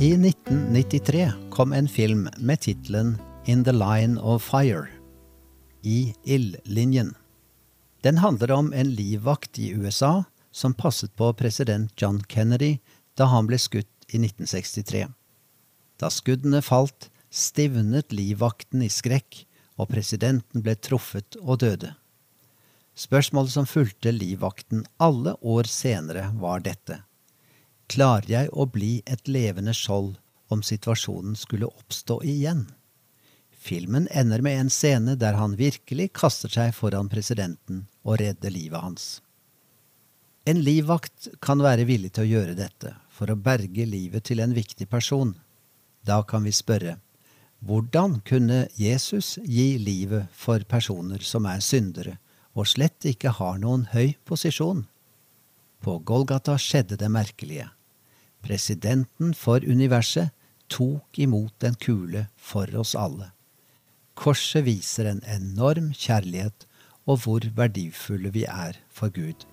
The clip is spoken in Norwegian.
I 1993 kom en film med tittelen In the Line of Fire. I ildlinjen. Den handler om en livvakt i USA som passet på president John Kennedy da han ble skutt i 1963. Da skuddene falt, stivnet livvakten i skrekk, og presidenten ble truffet og døde. Spørsmålet som fulgte livvakten alle år senere, var dette. Klarer jeg å bli et levende skjold om situasjonen skulle oppstå igjen? Filmen ender med en scene der han virkelig kaster seg foran presidenten og redder livet hans. En livvakt kan være villig til å gjøre dette for å berge livet til en viktig person. Da kan vi spørre, hvordan kunne Jesus gi livet for personer som er syndere og slett ikke har noen høy posisjon? På Golgata skjedde det merkelige. Presidenten for universet tok imot en kule for oss alle. Korset viser en enorm kjærlighet og hvor verdifulle vi er for Gud.